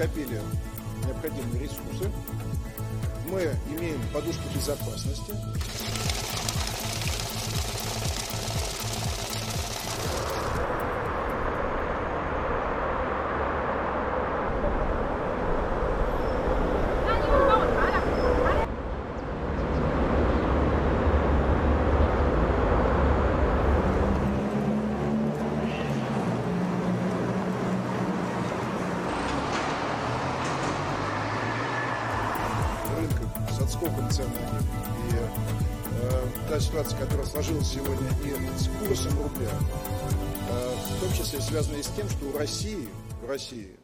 накопили необходимые ресурсы, мы имеем подушку безопасности. рынка с отскоком цен на нефть. И э, та ситуация, которая сложилась сегодня и с курсом рубля, э, в том числе связана и с тем, что у России, у России